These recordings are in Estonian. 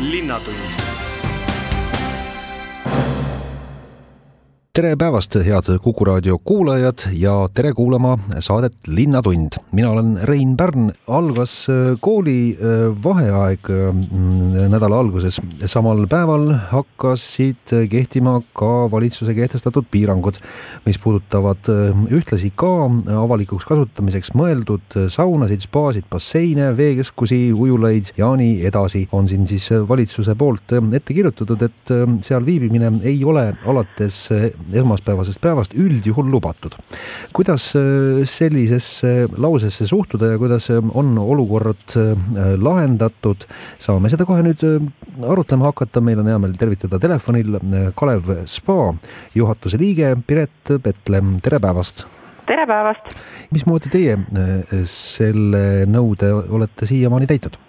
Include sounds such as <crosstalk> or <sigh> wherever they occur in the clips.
Linnatund tere päevast, head Kuku raadio kuulajad ja tere kuulama saadet Linnatund. mina olen Rein Pärn, algas äh, kooli äh, äh, nädala alguses. samal päeval hakkasid kehtima ka valitsuse kehtestatud piirangud, mis puudutavad ühtlasi ka avalikuks kasutamiseks mõeldud saunasid, spaasid, basseine, veekeskusi, ujulaid ja nii edasi. on siin siis valitsuse poolt ette kirjutatud, et seal viibimine ei ole alates esmaspäevasest päevast üldjuhul lubatud. kuidas äh, sellisesse lausesse suhtuda ja kuidas äh, on olukorrad äh, lahendatud, saame seda kohe nüüd arutlema hakata, meil on hea meel tervitada telefonil Kalev Spa juhatuse liige Piret Petlem, tere päevast! tere päevast! mismoodi teie selle nõude olete siiamaani täitnud?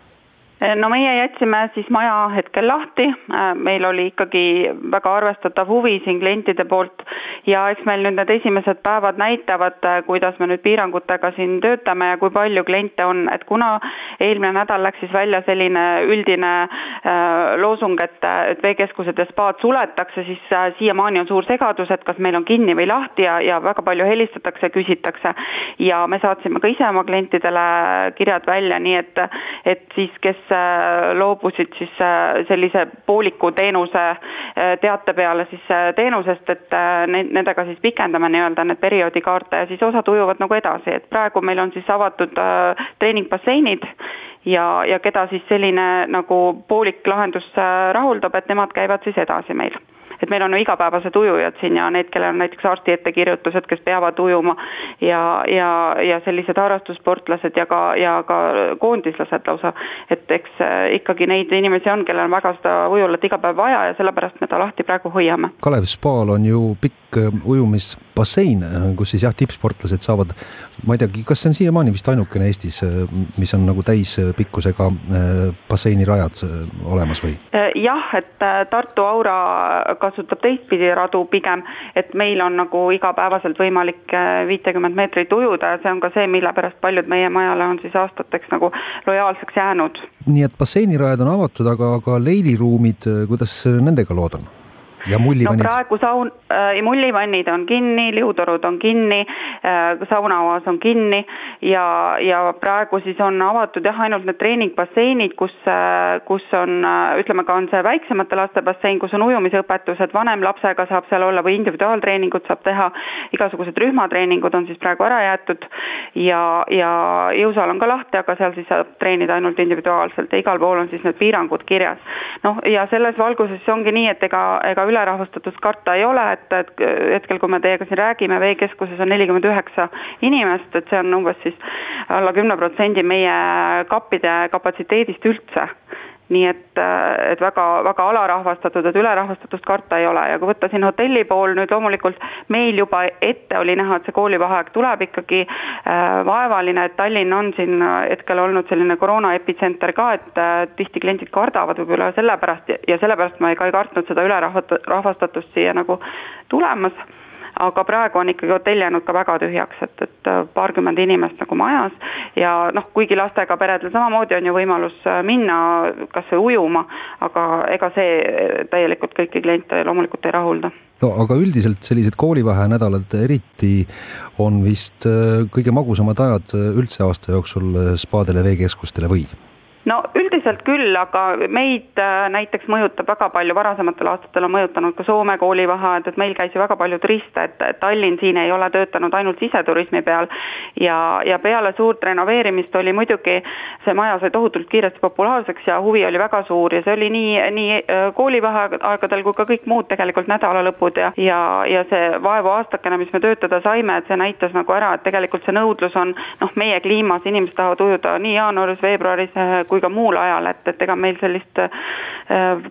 No meie jätsime siis maja hetkel lahti, meil oli ikkagi väga arvestatav huvi siin klientide poolt. Ja eks meil nüüd need esimesed päevad näitavad, kuidas me nüüd piirangutega siin töötame ja kui palju kliente on, et kuna eelmine nädal läks siis välja selline üldine äh, loosung, et, et veekeskused ja spaad suletakse, siis äh, siiamaani on suur segadus, et kas meil on kinni või lahti ja, ja väga palju helistatakse, küsitakse. ja me saatsime ka ise oma klientidele kirjad välja, nii et, et siis, kes Äh, loobusid siis äh, sellise pooliku teenuse äh, teate peale siis teenusest, et nendega siis pikendame nii-öelda need perioodikaarte ja siis osad ujuvad nagu edasi, et praegu meil on siis avatud treeningbasseinid ja, ja keda siis selline nagu poolik lahendus rahuldab, et nemad käivad siis edasi meil et meil on ju igapäevased ujujad siin ja need, kellel on näiteks arsti ettekirjutused, kes peavad ujuma ja, ja, ja sellised harrastussportlased ja ka, ja ka koondislased lausa. et eks äh, ikkagi neid inimesi on, kellel on väga seda ujulat iga päev vaja ja sellepärast me ta lahti praegu hoiame. Kalev Spaal on ju pikk ujumisbassein, kus siis jah, tippsportlased saavad, ma ei teagi, kas see on siiamaani vist ainukene Eestis, äh, mis on nagu täispikkusega basseinirajad olemas või? jah, et Tartu Aura ka kasutab teistpidi radu pigem, et meil on nagu igapäevaselt võimalik äh, viitekümmet meetrit ujuda ja see on ka see, mille pärast paljud meie majale on siis aastateks nagu lojaalseks jäänud. nii et basseinirajad on avatud, aga, aga leiliruumid, äh, kuidas nendega lood on? Ja mullivannid? no praegu saun äh,, mullivannid on kinni, liutorud on kinni äh,, saunaoas on kinni ja, ja praegu siis on avatud jah, ainult need treeningbasseinid, kus äh,, kus on äh,, ütleme ka on see väiksemate laste bassein, kus on ujumisõpetused, vanem lapsega saab seal olla või individuaaltreeningut saab teha, igasugused rühmatreeningud on siis praegu ära jäetud ja, ja jõusaal on ka lahti, aga seal siis saab treenida ainult individuaalselt ja igal pool on siis need piirangud kirjas. noh, ja selles valguses ongi nii, et ega, ega ülerahvastatust karta ei ole, et, et hetkel, kui me teiega siin räägime, veekeskuses on nelikümmend üheksa inimest, et see on umbes siis alla kümne protsendi meie kappide kapatsiteedist üldse nii et, et väga, väga alarahvastatud, et ülerahvastatust karta ei ole. Ja kui võtta siin hotelli pool nüüd loomulikult meil juba ette oli näha, et see koolivaheaeg tuleb ikkagi äh, vaevaline, et Tallinn on siin hetkel olnud selline koroona epitsenter ka, et äh, tihti kliendid kardavad võib-olla sellepärast ja, sellepärast ma ei, ka ei kartnud seda ülerahvastatust siia nagu tulemas aga praegu on ikkagi hotell jäänud ka väga tühjaks, et, et äh, paarkümmend inimest nagu majas ja noh, kuigi lastega peredel samamoodi on ju võimalus äh, minna kas või ujuma, aga ega see äh, täielikult kõiki kliente loomulikult ei rahulda no aga üldiselt sellised koolivahenädalad eriti on vist kõige magusamad ajad üldse aasta jooksul spaadele, veekeskustele või? No üldiselt küll, aga meid näiteks mõjutab väga palju, varasematel aastatel on mõjutanud ka Soome koolivaheajad, et meil käis ju väga palju turiste, et Tallinn siin ei ole töötanud ainult siseturismi peal. ja, ja peale suurt renoveerimist oli muidugi, see maja sai tohutult kiiresti populaarseks ja huvi oli väga suur ja see oli nii, nii koolivaheaegadel kui ka kõik muud tegelikult nädalalõpud ja, ja, ja see vaevu aastakene, mis me töötada saime, et see näitas nagu ära, et tegelikult see nõudlus on noh, meie kliimas, inimesed tahavad ujuda nii jaanuaris, veebruaris eh, kui ka muul ajal, et, et ega meil sellist äh,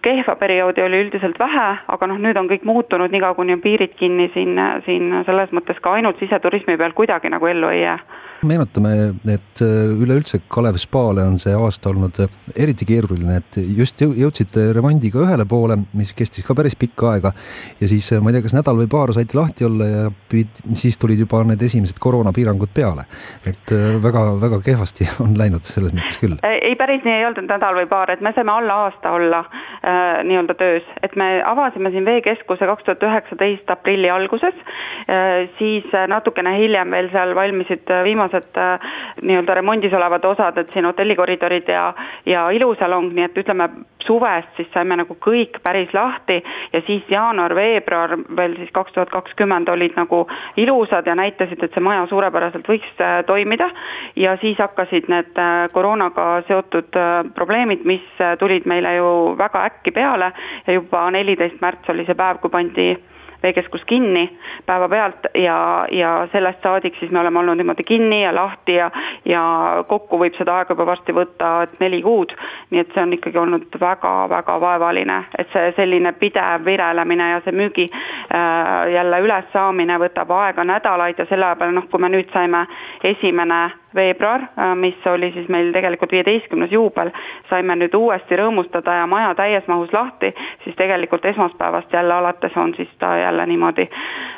kehva perioodi oli üldiselt vähe, aga noh, nüüd on kõik muutunud, niikaua kuni on piirid kinni siin, siin selles mõttes ka ainult siseturismi peal kuidagi nagu ellu ei jää meenutame, et äh, üleüldse Kalev Spaale on see aasta olnud äh, eriti keeruline, et just jõudsite remondiga ühele poole, mis kestis ka päris pikka aega ja siis äh, ma ei tea, kas nädal või paar saite lahti olla ja pid, siis tulid juba need esimesed koroonapiirangud peale. et väga-väga kehvasti <laughs> on läinud selles mõttes küll. ei, päris nii ei olnud nädal või paar, et me saime alla aasta olla äh, nii-öelda töös, et me avasime siin veekeskuse kaks tuhat üheksateist aprilli alguses äh,, siis natukene hiljem veel seal valmisid viimased viimased äh, nii-öelda remondis olevad osad, et siin hotellikoridorid ja, ja ilusalong, nii et ütleme, suvest siis saime nagu kõik päris lahti ja siis jaanuar-veebruar veel siis kaks tuhat kakskümmend olid nagu ilusad ja näitasid, et see maja suurepäraselt võiks äh, toimida. ja siis hakkasid need äh, koroonaga seotud probleemid, mis tulid meile ju väga äkki peale ja juba neliteist märts oli see päev, kui pandi veekeskus kinni päevapealt ja, ja sellest saadik siis me oleme olnud niimoodi kinni ja lahti ja, ja kokku võib seda aega juba varsti võtta, et neli kuud. nii et see on ikkagi olnud väga-väga vaevaline, et see selline pidev virelemine ja see müügi äh, jälle ülessaamine võtab aega nädalaid ja selle peale noh, kui me nüüd saime esimene veebruar, äh, mis oli siis meil tegelikult viieteistkümnes juubel, saime nüüd uuesti rõõmustada ja maja täies mahus lahti, siis tegelikult esmaspäevast jälle alates on siis ta jälle niimoodi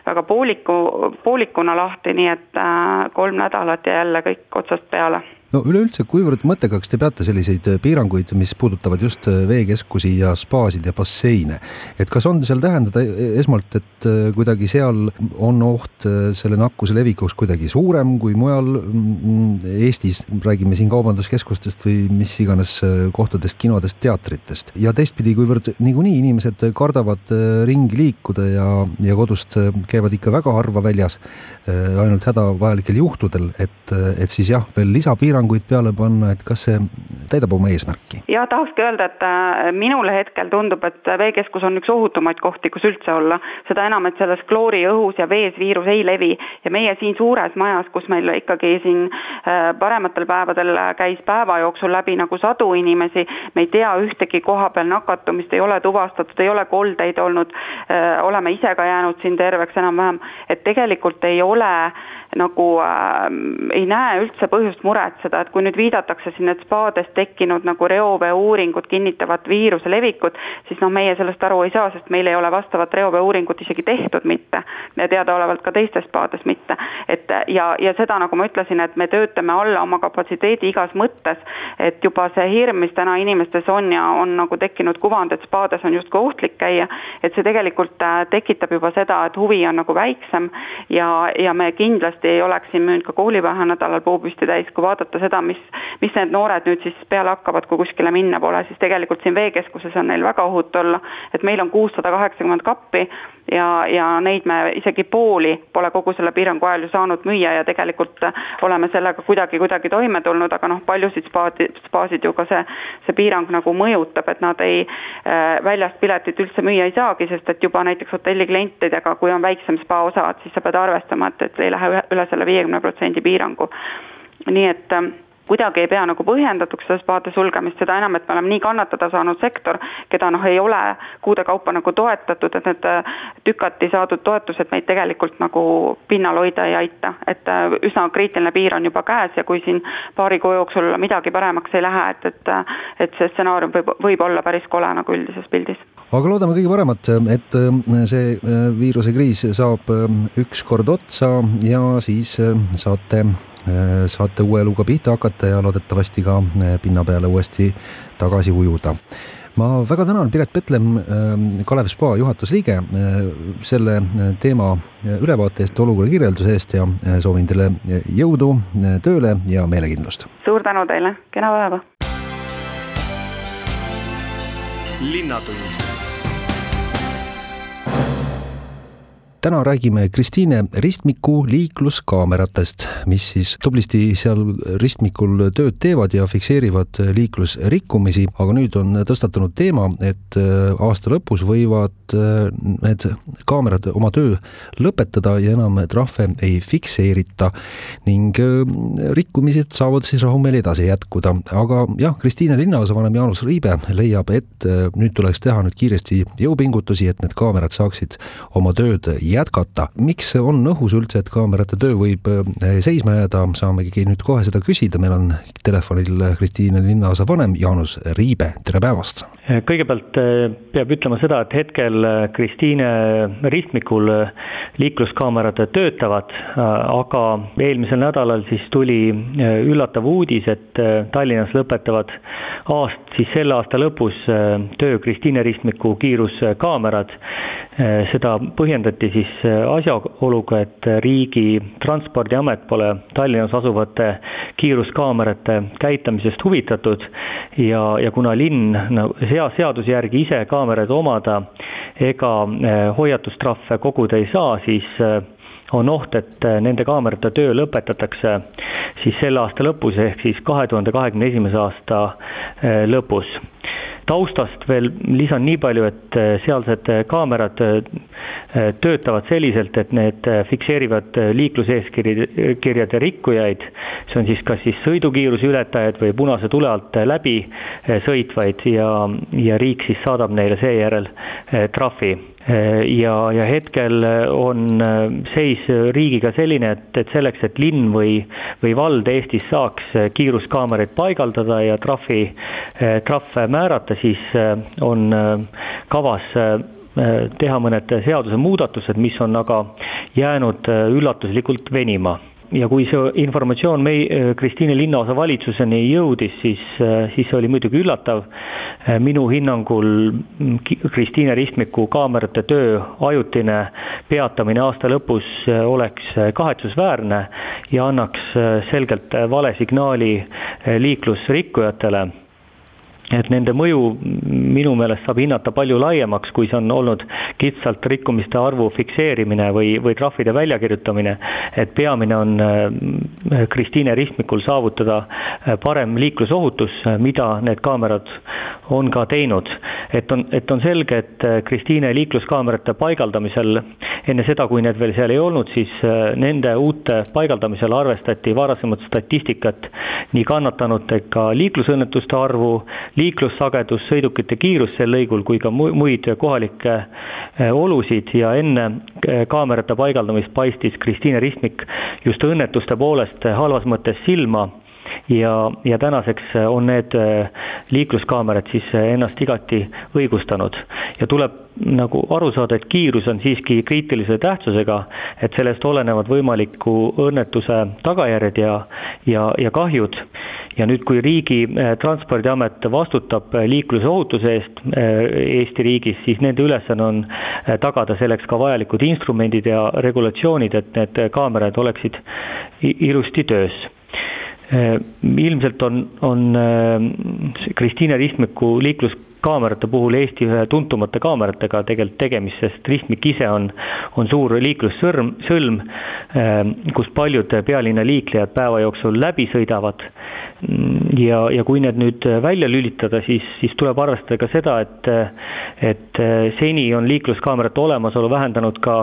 väga pooliku, poolikuna lahti, nii et äh, kolm nädalat ja jälle kõik otsast peale no üleüldse, kuivõrd mõttekaks te peate selliseid äh, piiranguid, mis puudutavad just äh, veekeskusi ja spaasid ja basseine, et kas on seal tähendada e-, esmalt, et äh, kuidagi seal on oht selle nakkuse levikuks kuidagi suurem kui mujal? Eestis, räägime siin kaubanduskeskustest või mis iganes kohtadest, kinodest, teatritest. Ja teistpidi, kuivõrd niikuinii inimesed kardavad ringi liikuda ja, ja kodust käivad ikka väga harva väljas, ainult hädavajalikel juhtudel, et, et siis jah, veel lisapiirangud piiranguid peale panna, et kas see täidab oma eesmärki? ja tahakski öelda, et äh, minule hetkel tundub, et veekeskus on üks ohutumaid kohti, kus üldse olla. seda enam, et selles kloori õhus ja vees viirus ei levi ja meie siin suures majas, kus meil ikkagi siin äh, parematel päevadel käis päeva jooksul läbi nagu sadu inimesi, me ei tea ühtegi kohapeal nakatumist, ei ole tuvastatud, ei ole koldeid olnud, äh, oleme ise ka jäänud siin terveks enam-vähem, et tegelikult ei ole nagu äh, ei näe üldse põhjust muretseda, et kui nüüd viidatakse siin, et spaades tekkinud nagu reoveeuuringud kinnitavad viiruse levikut, siis noh, meie sellest aru ei saa, sest meil ei ole vastavat reoveeuuringut isegi tehtud mitte ja teadaolevalt ka teistes spaades mitte. et ja, ja seda, nagu ma ütlesin, et me töötame alla oma kapatsiteedi igas mõttes, et juba see hirm, mis täna inimestes on ja on nagu tekkinud kuvand, et spaades on justkui ohtlik käia, et see tegelikult äh, tekitab juba seda, et huvi on nagu väiksem ja, ja me kindlasti kindlasti ei oleks müünud ka koolivaheanädalal puupüsti täis, kui vaadata seda, mis, mis need noored nüüd siis peale hakkavad, kui kuskile minna pole, siis tegelikult siin veekeskuses on neil väga ohutu olla. et meil on kuussada kaheksakümmend kappi ja, ja neid me isegi pooli pole kogu selle piirangu ajal ju saanud müüa ja tegelikult oleme sellega kuidagi, kuidagi toime tulnud, aga noh, paljusid spaadi, spaasid ju ka see, see piirang nagu mõjutab, et nad ei äh,, väljast piletit üldse müüa ei saagi, sest et juba näiteks hotelli klientidega, kui on väiksem spa osa, et siis sa pead arvestama, et, et ei lähe üle selle viiekümne protsendi piirangu. nii et äh, kuidagi ei pea nagu põhjendatuks seda spaade sulgemist, seda enam, et me oleme nii kannatada saanud sektor, keda noh, ei ole kuude kaupa nagu toetatud, et need äh, tükati saadud toetused meid tegelikult nagu pinnal hoida ei aita. et äh, üsna kriitiline piir on juba käes ja kui siin paari kuu jooksul midagi paremaks ei lähe, et, et äh, et see stsenaarium võib, võib olla päris kole nagu üldises pildis. aga loodame kõige paremat, et see viirusekriis saab ükskord otsa ja siis saate saate uue eluga pihta hakata ja loodetavasti ka äh, pinna peale uuesti tagasi ujuda ma väga tänan Piret Petlem, äh, Kalev Spa juhatusliige, selle teema ülevaate eest, olukorra kirjelduse eest ja soovin teile jõudu tööle ja meelekindlust. suur tänu teile, kena päeva. Linnatund täna räägime Kristiine ristmiku liikluskaameratest, mis siis tublisti seal ristmikul tööd teevad ja fikseerivad liiklusrikkumisi, aga nüüd on tõstatunud teema, et äh, aasta lõpus võivad äh, need kaamerad oma töö lõpetada ja enam trahve ei fikseerita. Ning äh, rikkumised saavad siis rahumeeli edasi jätkuda. aga jah, Kristiine linnaosavanem Jaanus Riibe leiab, et nüüd tuleks teha nüüd kiiresti jõupingutusi, et need kaamerad saaksid oma tööd jätkata. miks on õhus üldse, et kaamerate töö võib eh, seisma jääda, saamegi nüüd kohe seda küsida, meil on telefonil Kristiine linnaosa vanem Jaanus Riibe, tere päevast! Kõigepealt eh, peab ütlema seda, et hetkel eh, Kristiine ristmikul liikluskaamerad töötavad, aga eelmisel nädalal siis tuli üllatav uudis, et Tallinnas lõpetavad aast-, siis selle aasta lõpus töö Kristiine ristmiku kiiruskaamerad. Eh, seda põhjendati siis eh, asjaoluga, et riigi transpordiamet pole Tallinnas asuvate kiiruskaamerate käitamisest huvitatud ja, ja kuna linn no, hea seaduse järgi ise kaameraid omada ega eh, hoiatustrahve koguda ei saa, siis on oht, et nende kaamerate töö lõpetatakse siis selle aasta lõpus ehk siis kahe tuhande kahekümne esimese aasta lõpus taustast veel lisan nii palju, et äh, sealsed äh, kaamerad äh, töötavad selliselt, et need fikseerivad liikluseeskirjade rikkujaid, see on siis kas siis sõidukiiruse ületajaid või punase tule alt läbi sõitvaid ja, ja riik siis saadab neile seejärel trahvi ja, ja hetkel on seis riigiga selline, et, et selleks, et linn või, või vald Eestis saaks kiiruskaameraid paigaldada ja trahvi, trahve määrata, siis on kavas teha mõned seadusemuudatused, mis on aga jäänud üllatuslikult venima ja kui see informatsioon mei-, Kristiine linnaosa valitsuseni jõudis, siis, siis see oli muidugi üllatav. minu hinnangul Kristiine ristmiku kaamerate töö ajutine peatamine aasta lõpus oleks kahetsusväärne ja annaks selgelt vale signaali liiklusrikkujatele et nende mõju minu meelest saab hinnata palju laiemaks, kui see on olnud kitsalt rikkumiste arvu fikseerimine või, või trahvide väljakirjutamine. et peamine on äh, Kristiine ristmikul saavutada äh, parem liiklusohutus, mida need kaamerad on ka teinud. et on, et on selge, et äh, Kristiine liikluskaamerate paigaldamisel enne seda, kui need veel seal ei olnud, siis nende uute paigaldamisel arvestati varasemat statistikat nii kannatanutega liiklusõnnetuste arvu, liiklussagedus, sõidukite kiirus sel lõigul kui ka muid kohalikke eh, olusid ja enne eh, kaamerate paigaldamist paistis Kristiine Ristmik just õnnetuste poolest halvas mõttes silma ja, ja tänaseks on need liikluskaamerad siis ennast igati õigustanud. ja tuleb nagu aru saada, et kiirus on siiski kriitilise tähtsusega, et sellest olenevad võimaliku õnnetuse tagajärjed ja, ja, ja kahjud. Ja nüüd, kui riigi äh, transpordiamet vastutab äh, liiklusohutuse eest äh, Eesti riigis, siis nende ülesanne on tagada selleks ka vajalikud instrumendid ja regulatsioonid, et need kaamerad oleksid ilusti töös. Ilmselt on, on Kristiine Ristmiku liiklus kaamerate puhul Eesti ühe tuntumate kaameratega tegelikult tegemist, sest ristmik ise on, on suur liiklussõrm, sõlm, ähm, kus paljud pealinna liiklejad päeva jooksul läbi sõidavad. ja, ja kui need nüüd välja lülitada, siis, siis tuleb arvestada ka seda, et, et seni on liikluskaamerate olemasolu vähendanud ka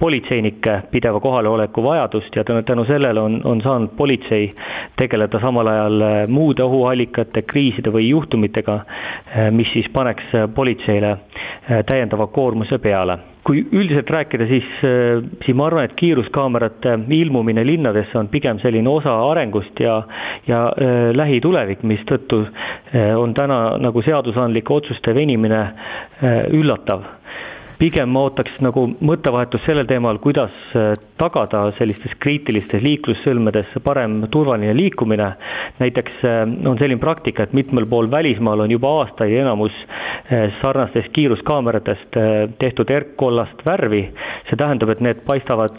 politseinike pideva kohaloleku vajadust ja tänu, tänu sellele on, on saanud politsei tegeleda samal ajal muude ohuallikate, kriiside või juhtumitega, mis siis mis paneks äh, politseile äh, täiendava koormuse peale. kui üldiselt rääkida, siis, äh, siis ma arvan, et kiiruskaamerate ilmumine linnadesse on pigem selline osa arengust ja, ja lähitulevik, mistõttu on täna nagu seadusandlike otsuste venimine üllatav pigem ma ootaks nagu mõttevahetust sellel teemal, kuidas äh, tagada sellistes kriitilistes liiklussõlmedes parem turvaline liikumine. näiteks äh, on selline praktika, et mitmel pool välismaal on juba aastaid enamus äh, sarnastest kiiruskaameratest tehtud erkkollast värvi. see tähendab, et need paistavad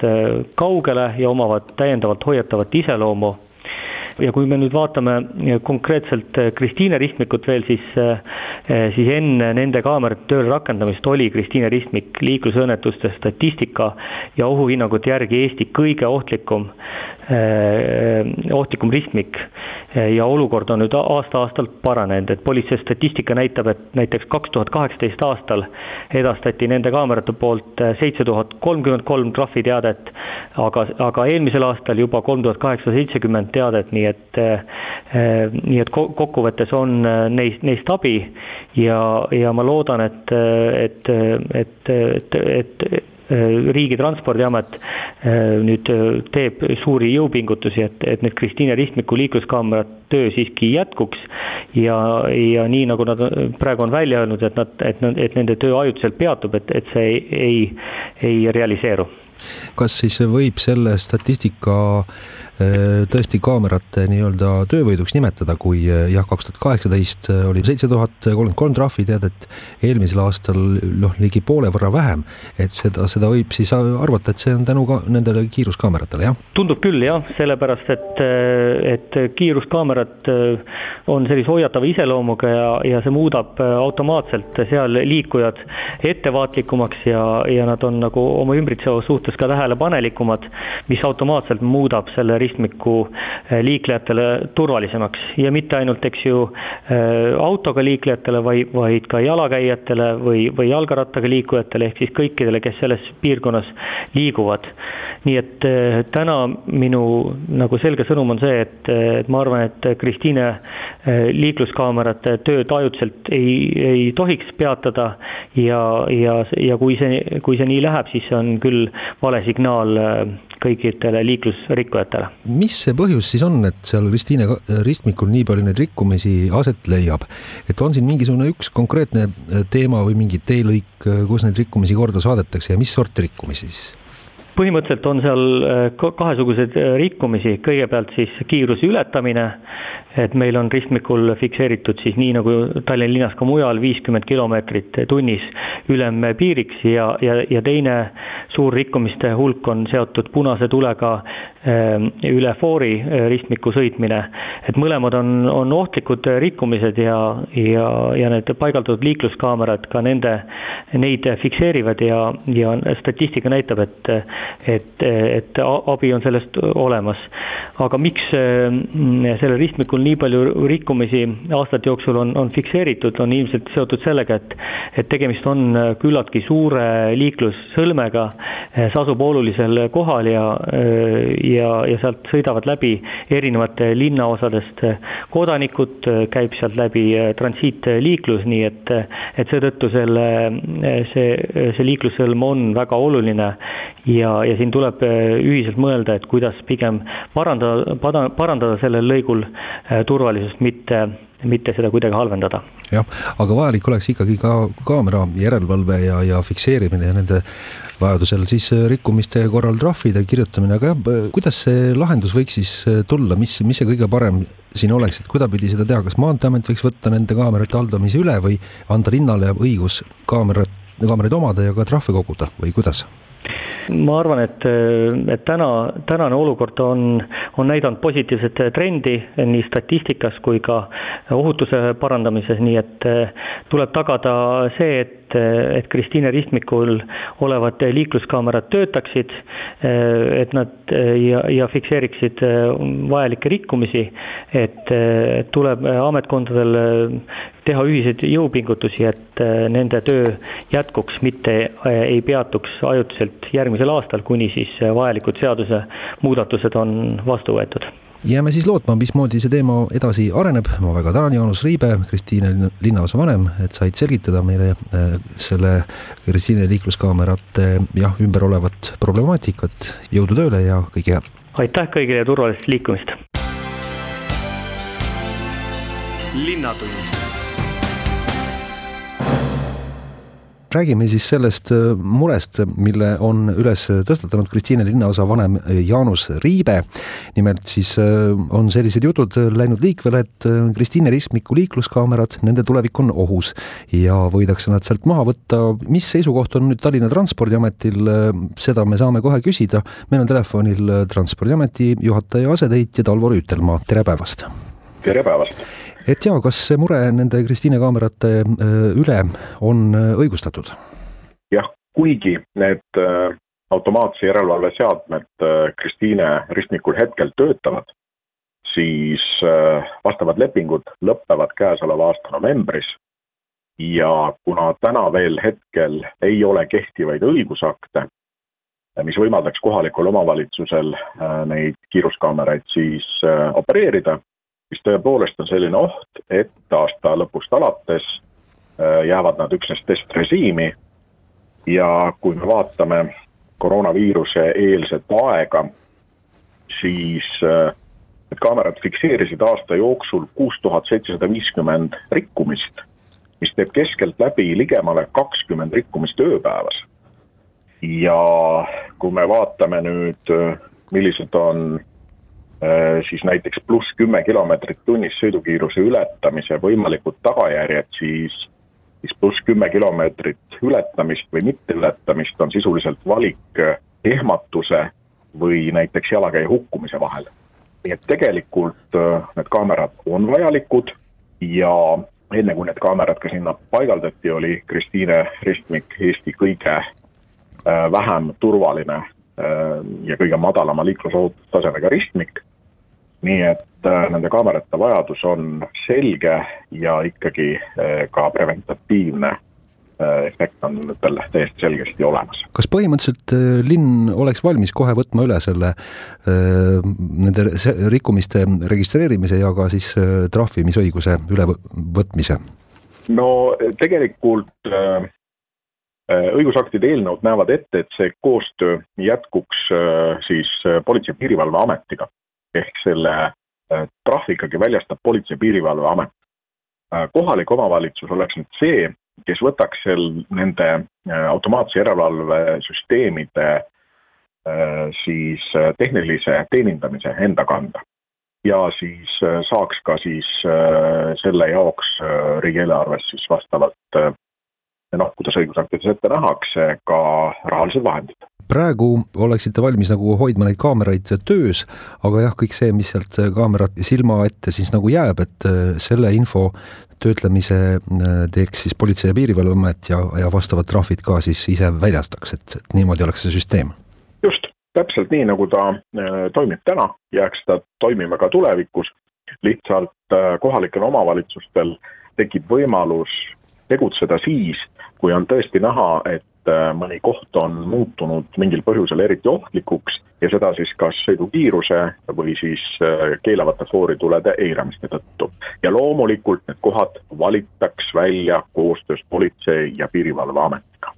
kaugele ja omavad täiendavalt hoiatavat iseloomu ja kui me nüüd vaatame konkreetselt Kristiine ristmikut veel, siis, siis enne nende kaamerate tööle rakendamist oli Kristiine ristmik liiklusõnnetuste statistika ja ohuhinnangute järgi Eesti kõige ohtlikum ohtlikum ristmik. Ja olukord on nüüd aasta-aastalt paranenud, et politsei statistika näitab, et näiteks kaks tuhat kaheksateist aastal edastati nende kaamerate poolt seitse tuhat kolmkümmend kolm trahviteadet, aga, aga eelmisel aastal juba kolm tuhat kaheksasada seitsekümmend teadet, nii et nii et kokkuvõttes on neist, neist abi. Ja, ja ma loodan, et, et, et, et, et, et Äh, riigi Transpordiamet äh, nüüd äh, teeb suuri jõupingutusi, et, et need Kristiine ristmiku liikluskaamera töö siiski jätkuks. ja, ja nii nagu nad praegu on välja öelnud, et nad, et, et nende töö ajutiselt peatub, et, et see ei, ei, ei realiseeru. kas siis võib selle statistika Äh, tõesti kaamerate nii-öelda töövõiduks nimetada, kui äh, jah, kaks tuhat kaheksateist äh, oli seitse tuhat kolmkümmend kolm trahviteadet, eelmisel aastal noh, ligi poole võrra vähem. et seda, seda võib siis arvata, et see on tänu ka nendele kiiruskaameratele, jah? tundub küll jah, sellepärast et, et kiiruskaamerad on sellise hoiatava iseloomuga ja, ja see muudab automaatselt seal liikujad ettevaatlikumaks ja, ja nad on nagu oma ümbritseva suhtes ka tähelepanelikumad, mis automaatselt muudab selle ristmiku eh, liiklejatele turvalisemaks ja mitte ainult, eks ju, eh, autoga liiklejatele, vaid, vaid ka jalakäijatele või, või jalgrattaga liikujatele, ehk siis kõikidele, kes selles piirkonnas liiguvad. nii et eh, täna minu nagu selge sõnum on see, et, et ma arvan, et Kristiine liikluskaamerate tööd ajutiselt ei, ei tohiks peatada ja, ja, ja kui see, kui see nii läheb, siis see on küll vale signaal kõikidele liiklusrikkujatele. mis see põhjus siis on, et seal Kristiine ristmikul nii palju neid rikkumisi aset leiab? et on siin mingisugune üks konkreetne teema või mingi teelõik, kus neid rikkumisi korda saadetakse ja mis sorti rikkumisi siis? põhimõtteliselt on seal äh, kahesuguseid äh, rikkumisi, kõigepealt siis kiiruse ületamine, et meil on ristmikul fikseeritud siis nii nagu Tallinna linnas ka mujal viiskümmend kilomeetrit tunnis ülempiiriks ja, ja, ja teine suur rikkumiste hulk on seotud punase tulega ähm, üle foori äh, ristmiku sõitmine. et mõlemad on, on ohtlikud rikkumised ja, ja, ja need paigaldatud liikluskaamerad ka nende, neid fikseerivad ja, ja statistika näitab, et et, et abi on sellest olemas. aga miks mm, sellel ristmikul nii palju rikkumisi aastate jooksul on, on fikseeritud, on ilmselt seotud sellega, et et tegemist on küllaltki suure liiklussõlmega, see asub olulisel kohal ja, ja, ja sealt sõidavad läbi erinevate linnaosadest kodanikud, käib sealt läbi transiitliiklus, nii et, et seetõttu selle, see, see liiklussõlm on väga oluline ja, ja siin tuleb äh, ühiselt mõelda, et kuidas pigem parandada, parandada sellel lõigul äh, turvalisust, mitte mitte seda kuidagi halvendada. jah, aga vajalik oleks ikkagi ka kaamera järelevalve ja, ja fikseerimine ja nende vajadusel siis äh, rikkumiste korral trahvide kirjutamine, aga jah, kuidas see lahendus võiks siis tulla, mis, mis see kõige parem siin oleks, et kuidapidi seda teha, kas Maanteeamet võiks võtta nende kaamerate haldamise üle või anda linnale õigus kaamerat, kaameraid omada ja ka trahve koguda või kuidas? Ma arvan, et, et täna, tänane olukord on, on näidanud positiivset trendi nii statistikas kui ka ohutuse parandamises, nii et tuleb tagada see, et et Kristiine ristmikul olevad liikluskaamerad töötaksid, et nad ja, ja fikseeriksid vajalikke rikkumisi, et tuleb ametkondadel teha ühiseid jõupingutusi, et nende töö jätkuks, mitte ei peatuks ajutiselt järgmisel aastal, kuni siis vajalikud seadusemuudatused on vastu võetud jääme siis lootma, mismoodi see teema edasi areneb. ma väga tänan, Jaanus Riibe, Kristiine linnaosa vanem, et said selgitada meile äh, selle Kristiine liikluskaamerate jah, ümber olevat problemaatikat. jõudu tööle ja kõike head! aitäh kõigile ja turvalist liikumist! linnatund räägime siis sellest äh, murest, mille on üles tõstatanud Kristiine linnaosa vanem Jaanus Riibe. nimelt siis on sellised jutud läinud liikvele, et Kristiine ristmiku liikluskaamerad, nende tulevik on ohus ja võidakse nad sealt maha võtta. mis seisukoht on nüüd Tallinna Transpordiametil, seda me saame kohe küsida. meil on telefonil Transpordiameti juhataja asetäitja Talvo Rüütelmaa, tere päevast! tere päevast! Et jaa, kas see mure nende Kristiine kaamerate äh, üle on äh, õigustatud? jah, kuigi need äh, automaatse järelevalve seadmed Kristiine ristmikul hetkel töötavad, siis vastavad lepingud lõpevad käesoleva aasta novembris ja kuna täna veel hetkel ei ole kehtivaid õigusakte, mis võimaldaks kohalikul omavalitsusel neid kiiruskaameraid siis opereerida, siis tõepoolest on selline oht, et aasta lõpust alates äh, jäävad nad üksnes testrežiimi ja kui me vaatame koroonaviiruse eelset aega, siis äh, need kaamerad fikseerisid aasta jooksul kuus tuhat seitsesada viiskümmend rikkumist, mis teeb keskeltläbi ligemale kakskümmend rikkumist ööpäevas. ja kui me vaatame nüüd, äh, millised on siis näiteks pluss kümme kilomeetrit tunnis sõidukiiruse ületamise võimalikud tagajärjed, siis, siis pluss kümme kilomeetrit ületamist või mitteületamist on sisuliselt valik äh, ehmatuse või näiteks jalakäija hukkumise vahel. nii et tegelikult äh, need kaamerad on vajalikud ja enne kui need kaamerad ka sinna paigaldati, oli Kristiine ristmik Eesti kõige vähem turvaline ja kõige madalama liiklusohutustasemega ristmik nii et äh, nende kaamerate vajadus on selge ja ikkagi äh, ka preventatiivne äh, efekt on nendel täiesti selgesti olemas. kas põhimõtteliselt linn oleks valmis kohe võtma üle selle nende rikkumiste registreerimise ja ka siis trahvimisõiguse ülevõtmise? no tegelikult õigusaktide eelnõud näevad ette, et see koostöö jätkuks siis Politsei- ja Piirivalveametiga ehk selle äh, trahvi ikkagi väljastab Politsei- ja Piirivalveamet. Äh, kohalik omavalitsus oleks nüüd see, kes võtaks seal nende äh, automaatse järelevalvesüsteemide siis tehnilise teenindamise enda kanda. ja siis saaks ka siis selle jaoks riigieelarves siis vastavalt noh, kuidas õigusaktides ette nähakse, ka rahalised vahendid praegu oleksite valmis nagu hoidma neid kaameraid töös, aga jah, kõik see, mis sealt kaamera silma ette siis nagu jääb, et äh, selle info töötlemise äh, teeks siis Politsei- ja Piirivalveamet ja, ja vastavad trahvid ka siis ise väljastaks, et, et niimoodi oleks see süsteem? just, täpselt nii, nagu ta äh, toimib täna, jääks ta toimima ka tulevikus, lihtsalt kohalikel omavalitsustel tekib võimalus tegutseda siis, kui on tõesti näha, et Äh, mõni koht on muutunud mingil põhjusel eriti ohtlikuks ja seda siis kas sõidukiiruse või siis äh, keelavate fooritulede eiramiste tõttu. ja loomulikult need kohad valitaks välja koostöös Politsei- ja Piirivalveametiga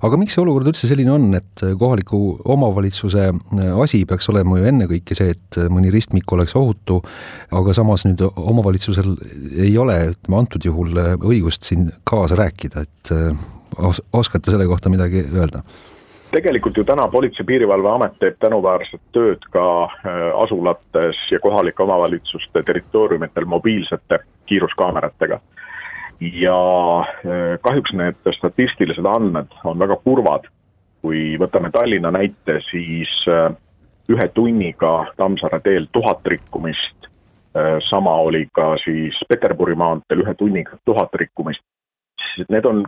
aga miks see olukord üldse selline on, et kohaliku omavalitsuse äh, asi peaks olema ju ennekõike see, et mõni ristmik oleks ohutu, aga samas nüüd omavalitsusel ei ole, ütleme antud juhul õigust siin kaasa rääkida, et os-, oskate selle kohta midagi öelda? tegelikult ju täna Politsei- ja Piirivalveamet teeb tänuväärset tööd ka äh, asulates ja kohalike omavalitsuste territooriumitel mobiilsete kiiruskaameratega. ja äh, kahjuks need statistilised andmed on väga kurvad. kui võtame Tallinna näite, siis äh, ühe tunniga Tammsaare teel tuhat rikkumist, sama oli ka siis Peterburi maanteel ühe tunniga tuhat rikkumist. Need on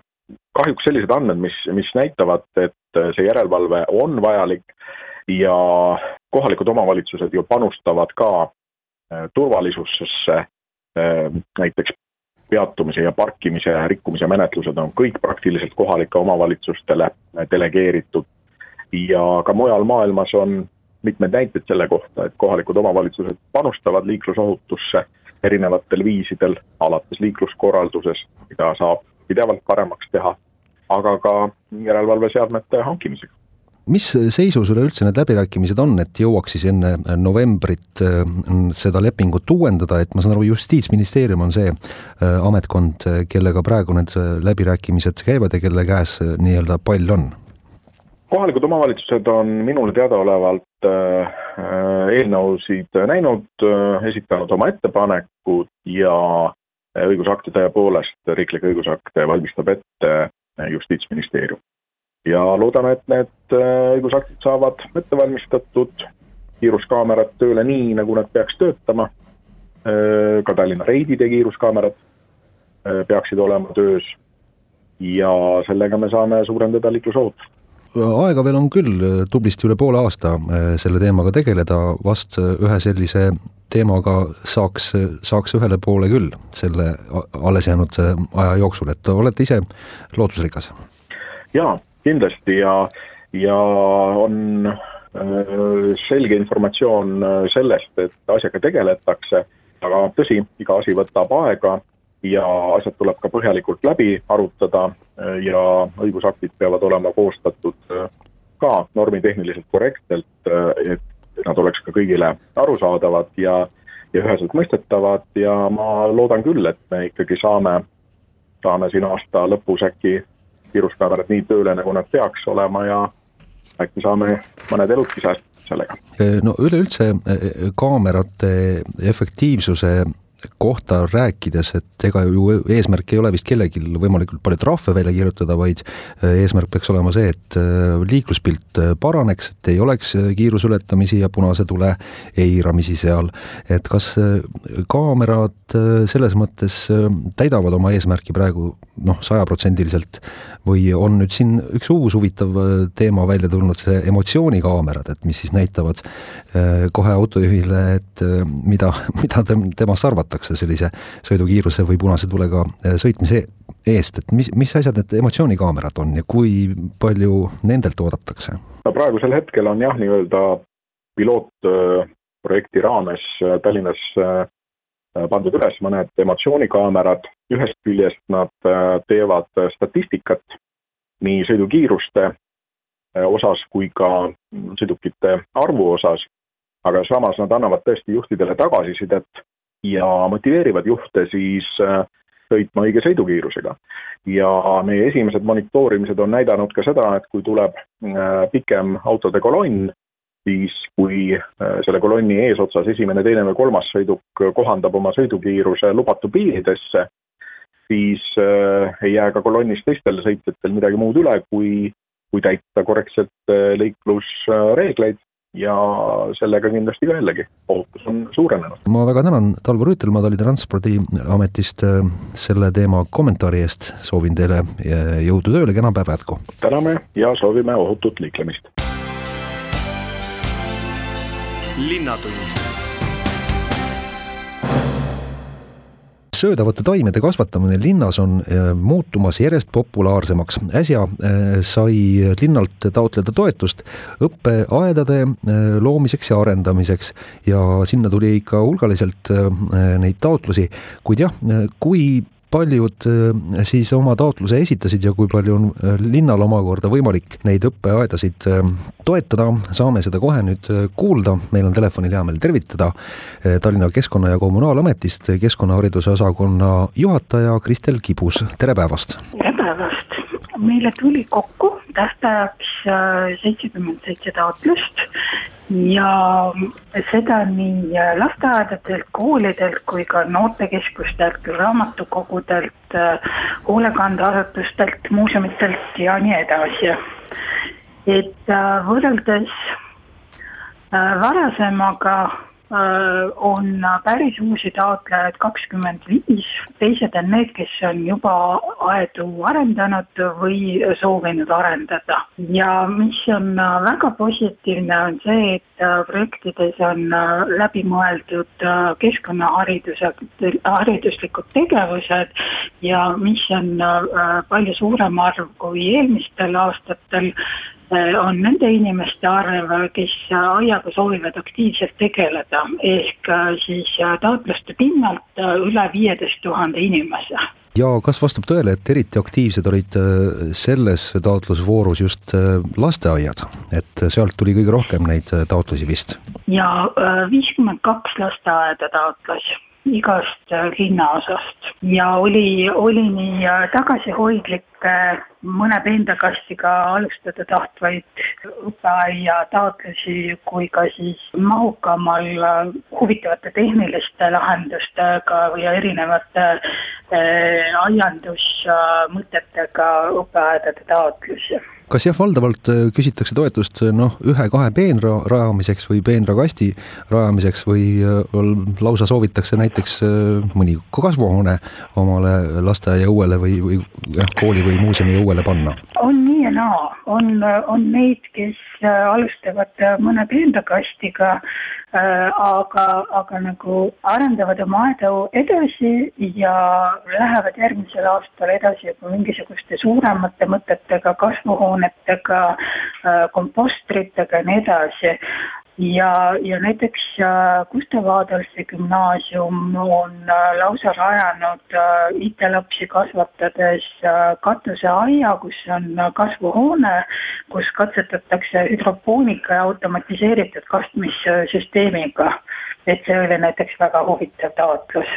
kahjuks sellised andmed, mis, mis näitavad, et see järelevalve on vajalik ja kohalikud omavalitsused ju panustavad ka äh, turvalisusesse, äh, näiteks peatumise ja parkimise rikkumise menetlused on kõik praktiliselt kohalike omavalitsustele delegeeritud. Ja ka mujal maailmas on mitmeid näiteid selle kohta, et kohalikud omavalitsused panustavad liiklusohutusse erinevatel viisidel, alates liikluskorraldusest, mida saab pidevalt paremaks teha, aga ka järelevalveseadmete hankimisega mis seisus üleüldse need läbirääkimised on, et jõuaks siis enne novembrit seda lepingut uuendada, et ma saan aru, Justiitsministeerium on see ametkond, kellega praegu need läbirääkimised käivad ja kelle käes nii-öelda pall on? kohalikud omavalitsused on minule teadaolevalt eelnõusid näinud, esitanud oma ettepanekud ja õigusaktide tõepoolest, riiklikke õigusakte valmistab ette Justiitsministeerium. ja loodame, et need äh, õigusaktid saavad ette valmistatud, kiiruskaamerad tööle nii, nagu nad peaks töötama, äh, ka Tallinna reidide kiiruskaamerad äh, peaksid olema töös. Ja sellega me saame suurendada liiklusohutust aega veel on küll tublisti üle poole aasta selle teemaga tegeleda, vast ühe sellise teemaga saaks, saaks ühele poole küll selle alles jäänud aja jooksul, et olete ise lootusrikas? jaa, kindlasti. Ja, ja on selge informatsioon sellest, et asjaga tegeletakse, aga tõsi, iga asi võtab aega ja asjad tuleb ka põhjalikult läbi arutada äh, ja õigusaktid peavad olema koostatud ka normitehniliselt korrektselt, et nad oleks ka kõigile arusaadavad ja, ja üheselt mõistetavad ja ma loodan küll, et me ikkagi saame, saame siin aasta lõpus äkki kiiruskaamerad nii tööle, nagu nad peaks olema ja äkki saame mõned eludki säästa sellega. no üleüldse kaamerate efektiivsuse kohta rääkides, et ega ju eesmärk ei ole vist kellelgi võimalikult palju trahve välja kirjutada, vaid äh, eesmärk peaks olema see, et äh, liikluspilt äh, paraneks, et ei oleks kiiruseületamisi ja punase tule eiramisi seal. et kas kaamerad selles mõttes täidavad oma eesmärki praegu noh, sajaprotsendiliselt või on nüüd siin üks uus huvitav teema välja tulnud, see emotsioonikaamerad, et mis siis näitavad kohe autojuhile, et mida, <laughs> mida temast arvata trahvatakse sellise sõidukiiruse või punase tulega äh, sõitmise eest, et mis, mis asjad need emotsioonikaamerad on ja kui palju nendelt oodatakse? no praegusel hetkel on jah, nii-öelda pilootprojekti raames äh, Tallinnas äh, pandud üles mõned emotsioonikaamerad, ühest küljest nad teevad statistikat nii sõidukiiruste osas kui ka sõidukite arvu osas, aga samas nad annavad tõesti juhtidele tagasisidet ja motiveerivad juhte siis äh, sõitma õige sõidukiirusega. ja meie esimesed monitoorimised on näidanud ka seda, et kui tuleb äh, pikem autode kolonn, siis kui äh, selle kolonni eesotsas esimene, teine või kolmas sõiduk kohandab oma sõidukiiruse lubatu piiridesse, siis ei jää ka kolonnis teistel sõitjatel midagi muud üle, kui, kui täita korrektselt liiklusreegleid ja sellega kindlasti ka jällegi ohutus on suurenenud. ma väga tänan, Talvo Rüütelmaa Tallinna Transpordiametist äh, selle teema kommentaari eest, soovin teile äh, jõudu tööle, kena päeva jätku! täname ja soovime ohutut liiklemist! Linnatund söödavate taimede kasvatamine linnas on äh, muutumas järjest populaarsemaks. äsja äh, sai linnalt taotleda toetust õppeaedade äh, loomiseks ja arendamiseks ja sinna tuli ikka hulgaliselt neid taotlusi, kuid jah, kui paljud äh, siis oma taotluse esitasid ja kui palju on äh, linnal omakorda võimalik neid õppeaedasid äh, toetada, saame seda kohe nüüd kuulda. meil on telefonil hea meel tervitada Tallinna Keskkonna- ja Kommunaalametist keskkonnahariduse osakonna juhataja Kristel Kibus, tere päevast! tere päevast! Meile tuli kokku tähtajaks seitsekümmend seitse taotlust ja seda nii lasteaedadelt, koolidelt kui ka noortekeskustelt, raamatukogudelt, hoolekandeasutustelt, muuseumitelt ja nii edasi. et äh, võrreldes äh, varasemaga Äh, on päris uusi taotlejaid kakskümmend viis, teised on need, kes on juba aedu arendanud või soovinud arendada. ja mis on äh, väga positiivne, on see, et äh, projektides on läbi mõeldud keskkonnahariduse, hariduslikud tegevused ja mis on palju suurem arv kui eelmistel aastatel Äh, on nende inimeste arv, kes aiaga soovivad aktiivselt tegeleda, ehk äh, siis äh, taotluste pinnalt üle viieteist tuhande inimese. Ja kas vastab tõele, et eriti aktiivsed olid selles taotlusvoorus just lasteaiad, et sealt tuli kõige rohkem neid taotlusi vist? ja viiskümmend kaks lasteaeda taotles igast linnaosast ja oli, oli nii tagasihoidlikke mõne peenrakastiga alustada tahtvaid õppeaia taotlusi kui ka siis mahukamal huvitavate tehniliste lahendustega ja erinevate äh, aiandusmõtetega õppeaedade taotlusi kas jah, valdavalt äh, küsitakse toetust äh, noh, ühe-kahe peenra rajamiseks või peenrakasti rajamiseks või lausa soovitakse näiteks mõni kasvuhoone omale lasteaiaõuele või, või jah, kooli või muuseumi õuele õuele panna? on nii ja naa, on, on neid, kes äh, alustavad äh, mõne peenrakastiga äh,, aga, aga nagu arendavad oma aedu edasi ja lähevad järgmisel aastal edasi juba mingisuguste suuremate mõtetega, kasvuhoonetega äh,, kompostritega ja nii edasi ja, ja näiteks äh, Gustav Adolfi gümnaasium on äh, lausa rajanud äh, IT-lapsi kasvatades katuseaia, kus on kasvuhoone, kus katsetatakse hüdropoonika ja automatiseeritud kastmissüsteemiga et see oli näiteks väga huvitav taotlus.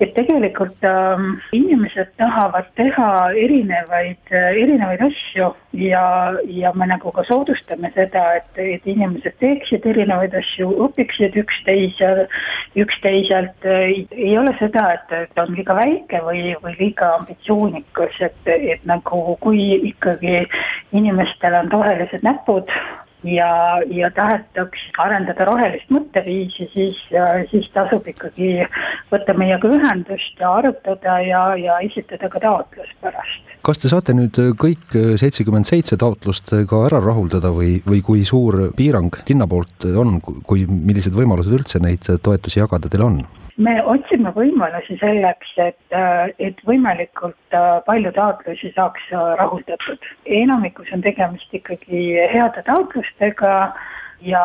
et tegelikult ähm, inimesed tahavad teha erinevaid, erinevaid asju ja, ja me nagu ka soodustame seda, et, et inimesed teeksid erinevaid asju, õpiksid üksteisel, üksteiselt. ei ole seda, et, et on liiga väike või, või liiga ambitsioonikas, et, et nagu kui ikkagi inimestel on rohelised näpud ja, ja tahetakse arendada rohelist mõtteviisi, siis, siis tasub ikkagi võtta meiega ühendust ja arutada ja, ja esitada ka taotlus pärast. kas te saate nüüd kõik seitsekümmend seitse taotlust ka ära rahuldada või, või kui suur piirang linna poolt on, kui, millised võimalused üldse neid toetusi jagada teil on? Me otsime võimalusi selleks, et, äh, et võimalikult äh, palju taotlusi saaks äh, rahuldatud. enamikus on tegemist ikkagi heade taotlustega ja,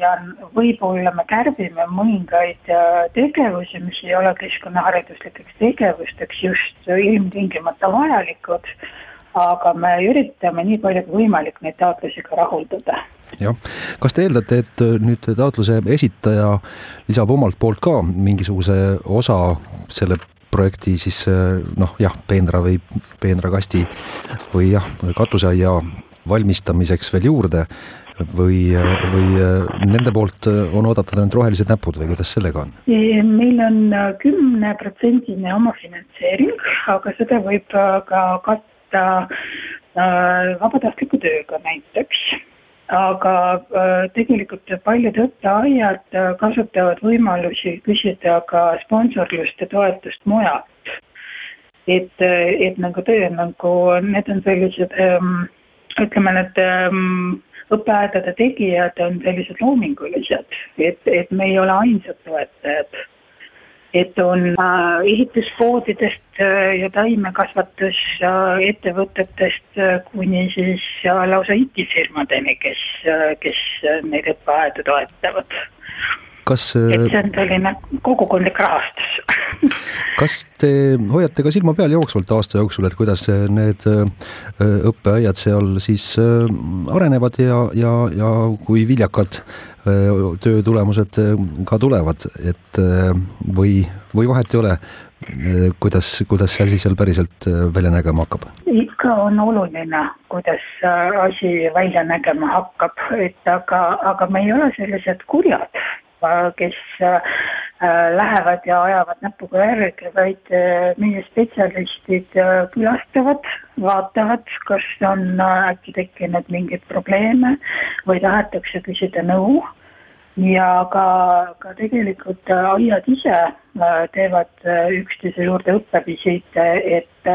ja võib-olla me kärbime mõningaid tegevusi, mis ei ole keskkonnahariduslikeks tegevusteks just ilmtingimata vajalikud, aga me üritame nii palju kui võimalik neid taotlusi ka rahuldada jah, kas te eeldate, et äh, nüüd taotluse esitaja lisab omalt poolt ka mingisuguse osa selle projekti siis äh, noh, jah, peenra või peenrakasti või jah, katuseaia valmistamiseks veel juurde või, äh, või nende poolt on oodatud ainult rohelised näpud või kuidas sellega on? meil on kümneprotsendine omafinantseering, aga seda võib ka katta vabatahtliku tööga näiteks aga äh, tegelikult paljud õppeaiad äh, kasutavad võimalusi küsida ka sponsorlust ja toetust mujalt. et, äh, et nagu töö nagu, need on sellised ähm, ütleme, need ähm, õppeaedade tegijad on sellised loomingulised, et, et me ei ole ainsad toetajad et on äh, ehituspoodidest äh, ja taimekasvatusettevõtetest äh, kuni siis lausa IT-firmadeni, kes, kes neid õppeaedu toetavad. Kas et see on selline kogukondlik rahastus <laughs> kas te hoiate ka silma peal jooksvalt aasta jooksul, et kuidas need õppeaiad seal siis arenevad ja, ja, ja kui viljakalt töö tulemused ka tulevad, et või, või vahet ei ole, kuidas, kuidas see asi seal päriselt välja nägema hakkab? ikka on oluline, kuidas asi välja nägema hakkab, et aga, aga me ei ole sellised kurjad, kes lähevad ja ajavad näpuga järgi, vaid meie spetsialistid külastavad, vaatavad, kas on äkki tekkinud mingeid probleeme või tahetakse küsida nõu. Ja ka, ka tegelikult äh, aiad ise äh, teevad äh, üksteise juurde õppevisiite, et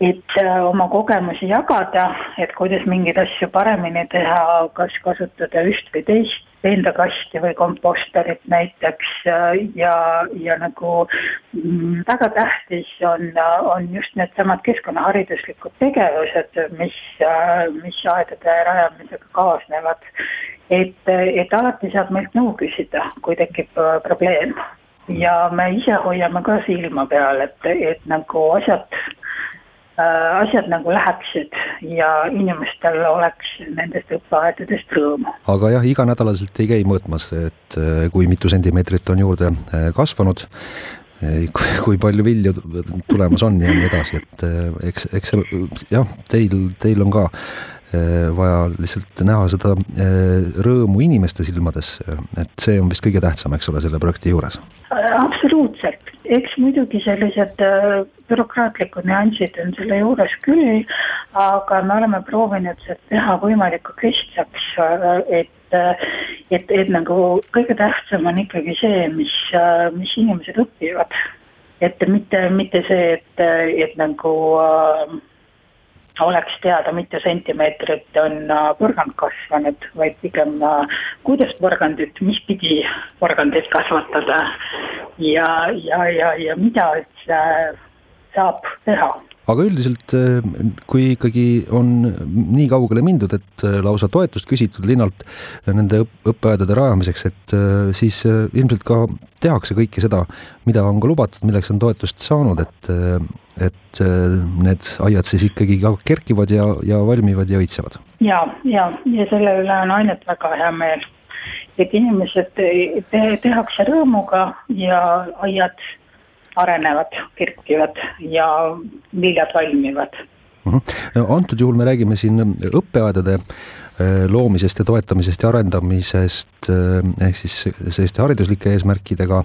et oma kogemusi jagada, et kuidas mingeid asju paremini teha, kas kasutada üht või teist veendakasti või kompostorit näiteks ja, ja nagu mm, väga tähtis on, on just needsamad keskkonnahariduslikud tegevused, mis, mis aedade rajamisega kaasnevad et, et alati saab meilt nõu küsida, kui tekib äh, probleem. ja me ise hoiame ka silma peal, et, et nagu asjad Äh, asjad nagu läheksid ja inimestel oleks nendest õppeaedadest rõõmu. aga jah, iganädalaselt ei käi mõõtmas, et äh, kui mitu sentimeetrit on juurde äh, kasvanud, kui palju vilju tulemas on ja nii edasi, et eks, eks see jah, teil, teil on ka vaja lihtsalt näha seda rõõmu inimeste silmades, et see on vist kõige tähtsam, eks ole, selle projekti juures. absoluutselt, eks muidugi sellised äh, bürokraatlikud nüansid on selle juures küll, aga me oleme proovinud seda teha võimalikult lihtsaks, äh, et, äh, et, et nagu kõige tähtsam on ikkagi see, mis, mis inimesed õpivad. et mitte, mitte see, et, et nagu äh, oleks teada, mitu sentimeetrit on porgand kasvanud, vaid pigem kuidas porgandit, mis pidi porgandit kasvatada ja, ja, ja, ja mida üldse saab teha aga üldiselt, eh, kui ikkagi on nii kaugele mindud, et eh, lausa toetust küsitud linnalt nende õppeaedade rajamiseks, et eh, siis ilmselt ka tehakse kõike seda, mida on ka lubatud, milleks on toetust saanud, et, et need aiad siis ikkagi ka kerkivad ja, ja valmivad ja õitsevad. ja, ja, ja selle üle on ainult väga hea meel, et inimesed te, tehakse rõõmuga ja aiad arenevad, kerkivad ja viljad valmivad. Mhm. antud juhul me räägime siin õppeaedade äh, loomisest ja toetamisest ja arendamisest äh, ehk siis selliste hariduslike eesmärkidega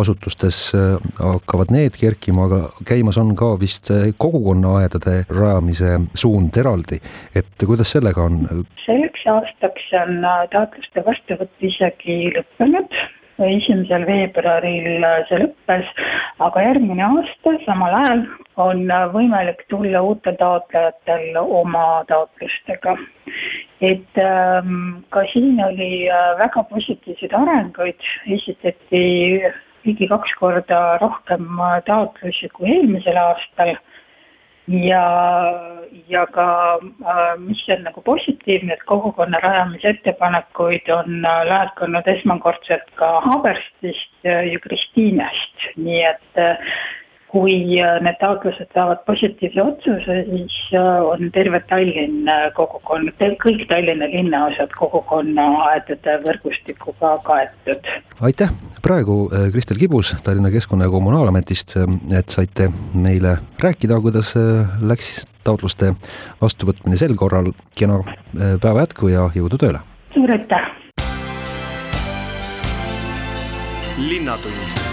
asutustes äh, hakkavad need kerkima, aga käimas on ka vist kogukonnaaedade rajamise suund eraldi, et kuidas sellega on? selleks aastaks on taotluste vastuvõtt isegi lõppenud esimesel veebruaril see lõppes, aga järgmine aasta samal ajal on võimalik tulla uutel taotlejatel oma taotlustega. et ähm, ka siin oli äh, väga positiivseid arenguid, esitati ligi kaks korda rohkem äh, taotlusi kui eelmisel aastal ja, ja ka äh, mis on nagu positiivne, et kogukonna rajamise ettepanekuid on äh, laekunud esmakordselt ka Haaberstist ja Kristiinest, nii et äh, kui äh, need taotlused saavad positiivse otsuse, siis äh, on terve Tallinn äh, kogukond, kõik Tallinna linnaosad kogukonnaaedade võrgustikuga kaetud. aitäh, praegu Kristel Kibus Tallinna Keskkonna- ja Kommunaalametist, et saite meile rääkida, kuidas läks taotluste vastuvõtmine sel korral. kena päeva jätku ja jõudu tööle! suur aitäh! linnatund